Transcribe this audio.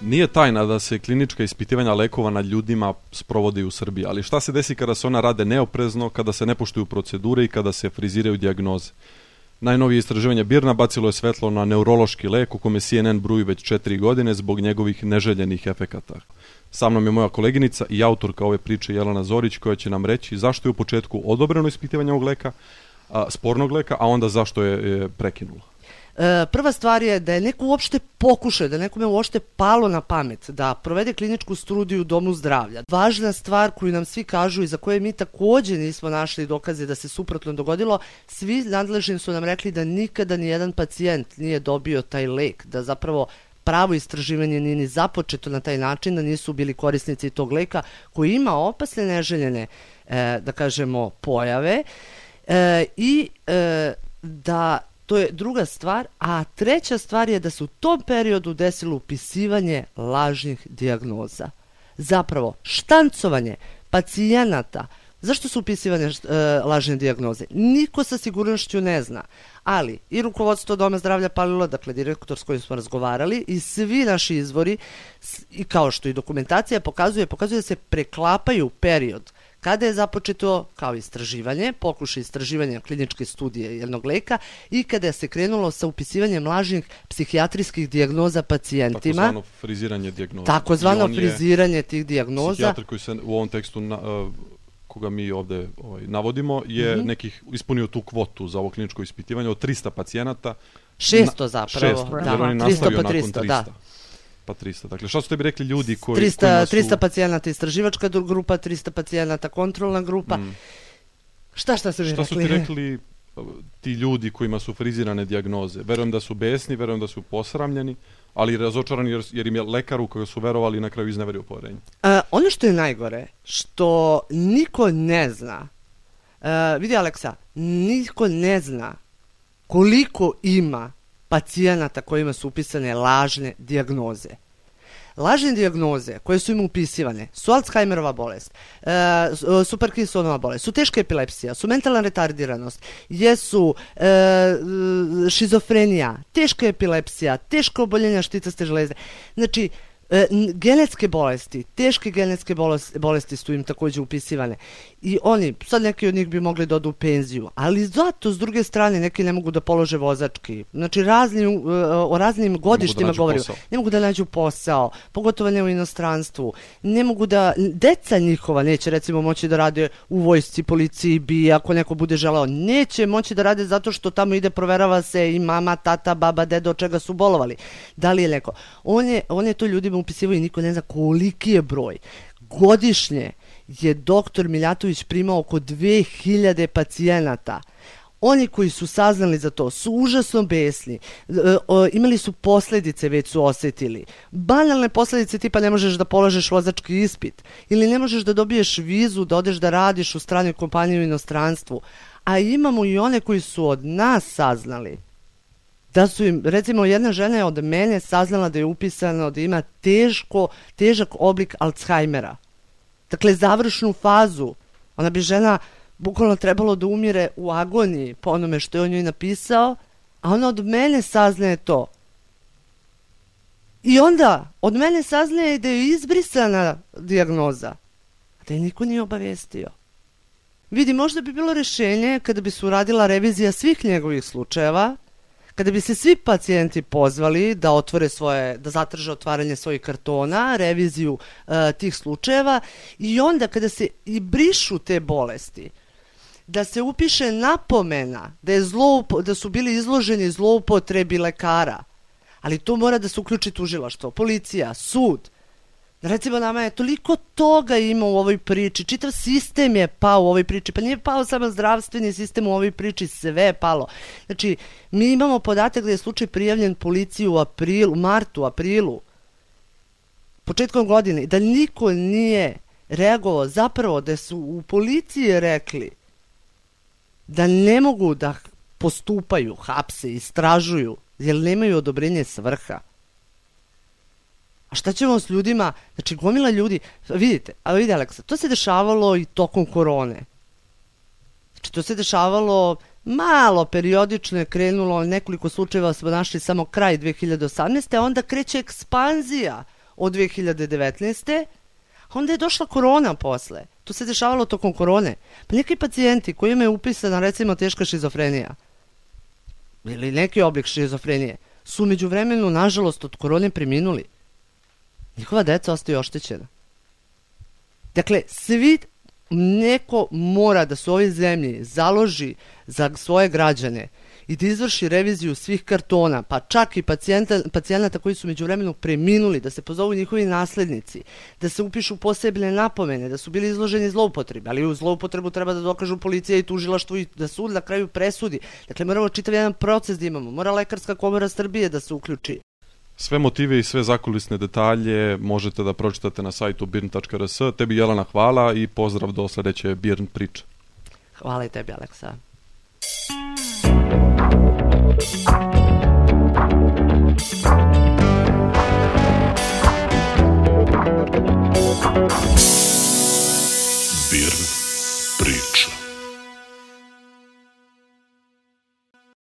Nije tajna da se klinička ispitivanja lekova nad ljudima sprovode u Srbiji, ali šta se desi kada se ona rade neoprezno, kada se ne poštuju procedure i kada se friziraju dijagnoze? Najnovije istraživanje Birna bacilo je svetlo na neurološki lek u kome CNN bruji već četiri godine zbog njegovih neželjenih efekata. Sa mnom je moja koleginica i autorka ove priče Jelena Zorić koja će nam reći zašto je u početku odobreno ispitivanje ovog leka, a, spornog leka, a onda zašto je, je prekinula. E, prva stvar je da je neko uopšte pokušao, da nekome uopšte palo na pamet da provede kliničku studiju u domu zdravlja. Važna stvar koju nam svi kažu i za koje mi takođe nismo našli dokaze da se suprotno dogodilo, svi nadležni su nam rekli da nikada ni jedan pacijent nije dobio taj lek, da zapravo pravo istraživanje nije ni započeto na taj način, da nisu bili korisnici tog leka koji ima opasne neželjene, e, da kažemo, pojave e, i da To je druga stvar, a treća stvar je da se u tom periodu desilo upisivanje lažnih dijagnoza. Zapravo, štancovanje pacijenata, Zašto su upisivane uh, lažne dijagnoze? Niko sa sigurnošću ne zna. Ali i rukovodstvo Doma zdravlja Palilo, dakle direktor s kojim smo razgovarali i svi naši izvori i kao što i dokumentacija pokazuje, pokazuje da se preklapaju period kada je započeto kao istraživanje, pokušaj istraživanja kliničke studije jednog leka i kada se krenulo sa upisivanjem lažnih psihijatrijskih dijagnoza pacijentima. Takozvano friziranje dijagnoza. Takozvano friziranje tih dijagnoza. Psihijatar koji se u ovom tekstu na, uh, koga mi ovde ovaj, navodimo je mm -hmm. nekih ispunio tu kvotu za ovo kliničko ispitivanje od 300 pacijenata. 600 zapravo. 600, da, jer on je 300 pa 300, 300. Da pa 300. Dakle, šta su tebi rekli ljudi koji... 300, su... 300 pacijenata istraživačka grupa, 300 pacijenata kontrolna grupa. Mm. Šta, šta su mi rekli? Šta su ti rekli uh, ti ljudi kojima su frizirane dijagnoze? Verujem da su besni, verujem da su posramljeni, ali razočarani jer, jer im je lekar u koga su verovali na kraju izneverio poverenje. Uh, ono što je najgore, što niko ne zna, uh, vidi Aleksa, niko ne zna koliko ima pacijenata kojima su upisane lažne dijagnoze. Lažne dijagnoze koje su im upisivane su Alzheimerova bolest, e, Parkinsonova bolest, su teška epilepsija, su mentalna retardiranost, jesu e, šizofrenija, teška epilepsija, teško oboljenja štitaste železe. Znači, E, genetske bolesti, teške genetske bolesti, bolesti su im takođe upisivane. I oni, sad neki od njih bi mogli da odu u penziju, ali zato s druge strane neki ne mogu da polože vozački. Znači raznim, e, o raznim da godištima govorim. Ne mogu da nađu posao, pogotovo ne u inostranstvu. Ne mogu da, deca njihova neće recimo moći da rade u vojsci, policiji, bi, ako neko bude želeo. Neće moći da rade zato što tamo ide, proverava se i mama, tata, baba, dedo, čega su bolovali. Da li je neko? On je, on je to ljudima upisivao i niko ne zna koliki je broj. Godišnje je doktor Miljatović primao oko 2000 pacijenata. Oni koji su saznali za to su užasno besni, e, imali su posledice, već su osetili. Banalne posledice tipa ne možeš da polažeš vozački ispit ili ne možeš da dobiješ vizu da odeš da radiš u stranoj kompaniji u inostranstvu. A imamo i one koji su od nas saznali da su im, recimo jedna žena je od mene saznala da je upisano da ima teško, težak oblik Alzheimera. Dakle, završnu fazu. Ona bi žena bukvalno trebalo da umire u agoniji po onome što je on njoj napisao, a ona od mene saznaje to. I onda od mene saznaje da je izbrisana dijagnoza, da je niko nije obavestio. Vidi, možda bi bilo rešenje kada bi se uradila revizija svih njegovih slučajeva, kada bi se svi pacijenti pozvali da otvore svoje, da zatraže otvaranje svojih kartona, reviziju uh, tih slučajeva i onda kada se i brišu te bolesti, da se upiše napomena da, je zloupo, da su bili izloženi zloupotrebi lekara, ali to mora da se uključi tužilaštvo, policija, sud, Recimo, nama je toliko toga ima u ovoj priči, čitav sistem je pao u ovoj priči, pa nije pao samo zdravstveni sistem u ovoj priči, sve je palo. Znači, mi imamo podatak da je slučaj prijavljen policiji u aprilu, martu, aprilu, početkom godine, da niko nije reagovao, zapravo da su u policiji rekli da ne mogu da postupaju, hapse, istražuju, jer nemaju odobrenje svrha. A šta ćemo s ljudima? Znači, gomila ljudi, vidite, a vidi Aleksa, to se dešavalo i tokom korone. Znači, to se dešavalo malo periodično je krenulo, nekoliko slučajeva smo našli samo kraj 2018. a onda kreće ekspanzija od 2019. Onda je došla korona posle. To se dešavalo tokom korone. Pa neki pacijenti koji imaju upisana recimo teška šizofrenija ili neki oblik šizofrenije su među vremenu, nažalost, od korone preminuli. Njihova deca ostaju oštećena. Dakle, svi neko mora da se u ovoj zemlji založi za svoje građane i da izvrši reviziju svih kartona, pa čak i pacijenta, pacijenata koji su među vremenu preminuli, da se pozovu njihovi naslednici, da se upišu posebne napomene, da su bili izloženi zloupotrebi, ali u zloupotrebu treba da dokažu policija i tužilaštvo i da sud na kraju presudi. Dakle, moramo čitav jedan proces da imamo. Mora Lekarska komora Srbije da se uključi. Sve motive i sve zakulisne detalje možete da pročitate na sajtu birn.rs. Tebi Jelena hvala i pozdrav do sledeće Birn priče. Hvala i tebi Aleksa. Birn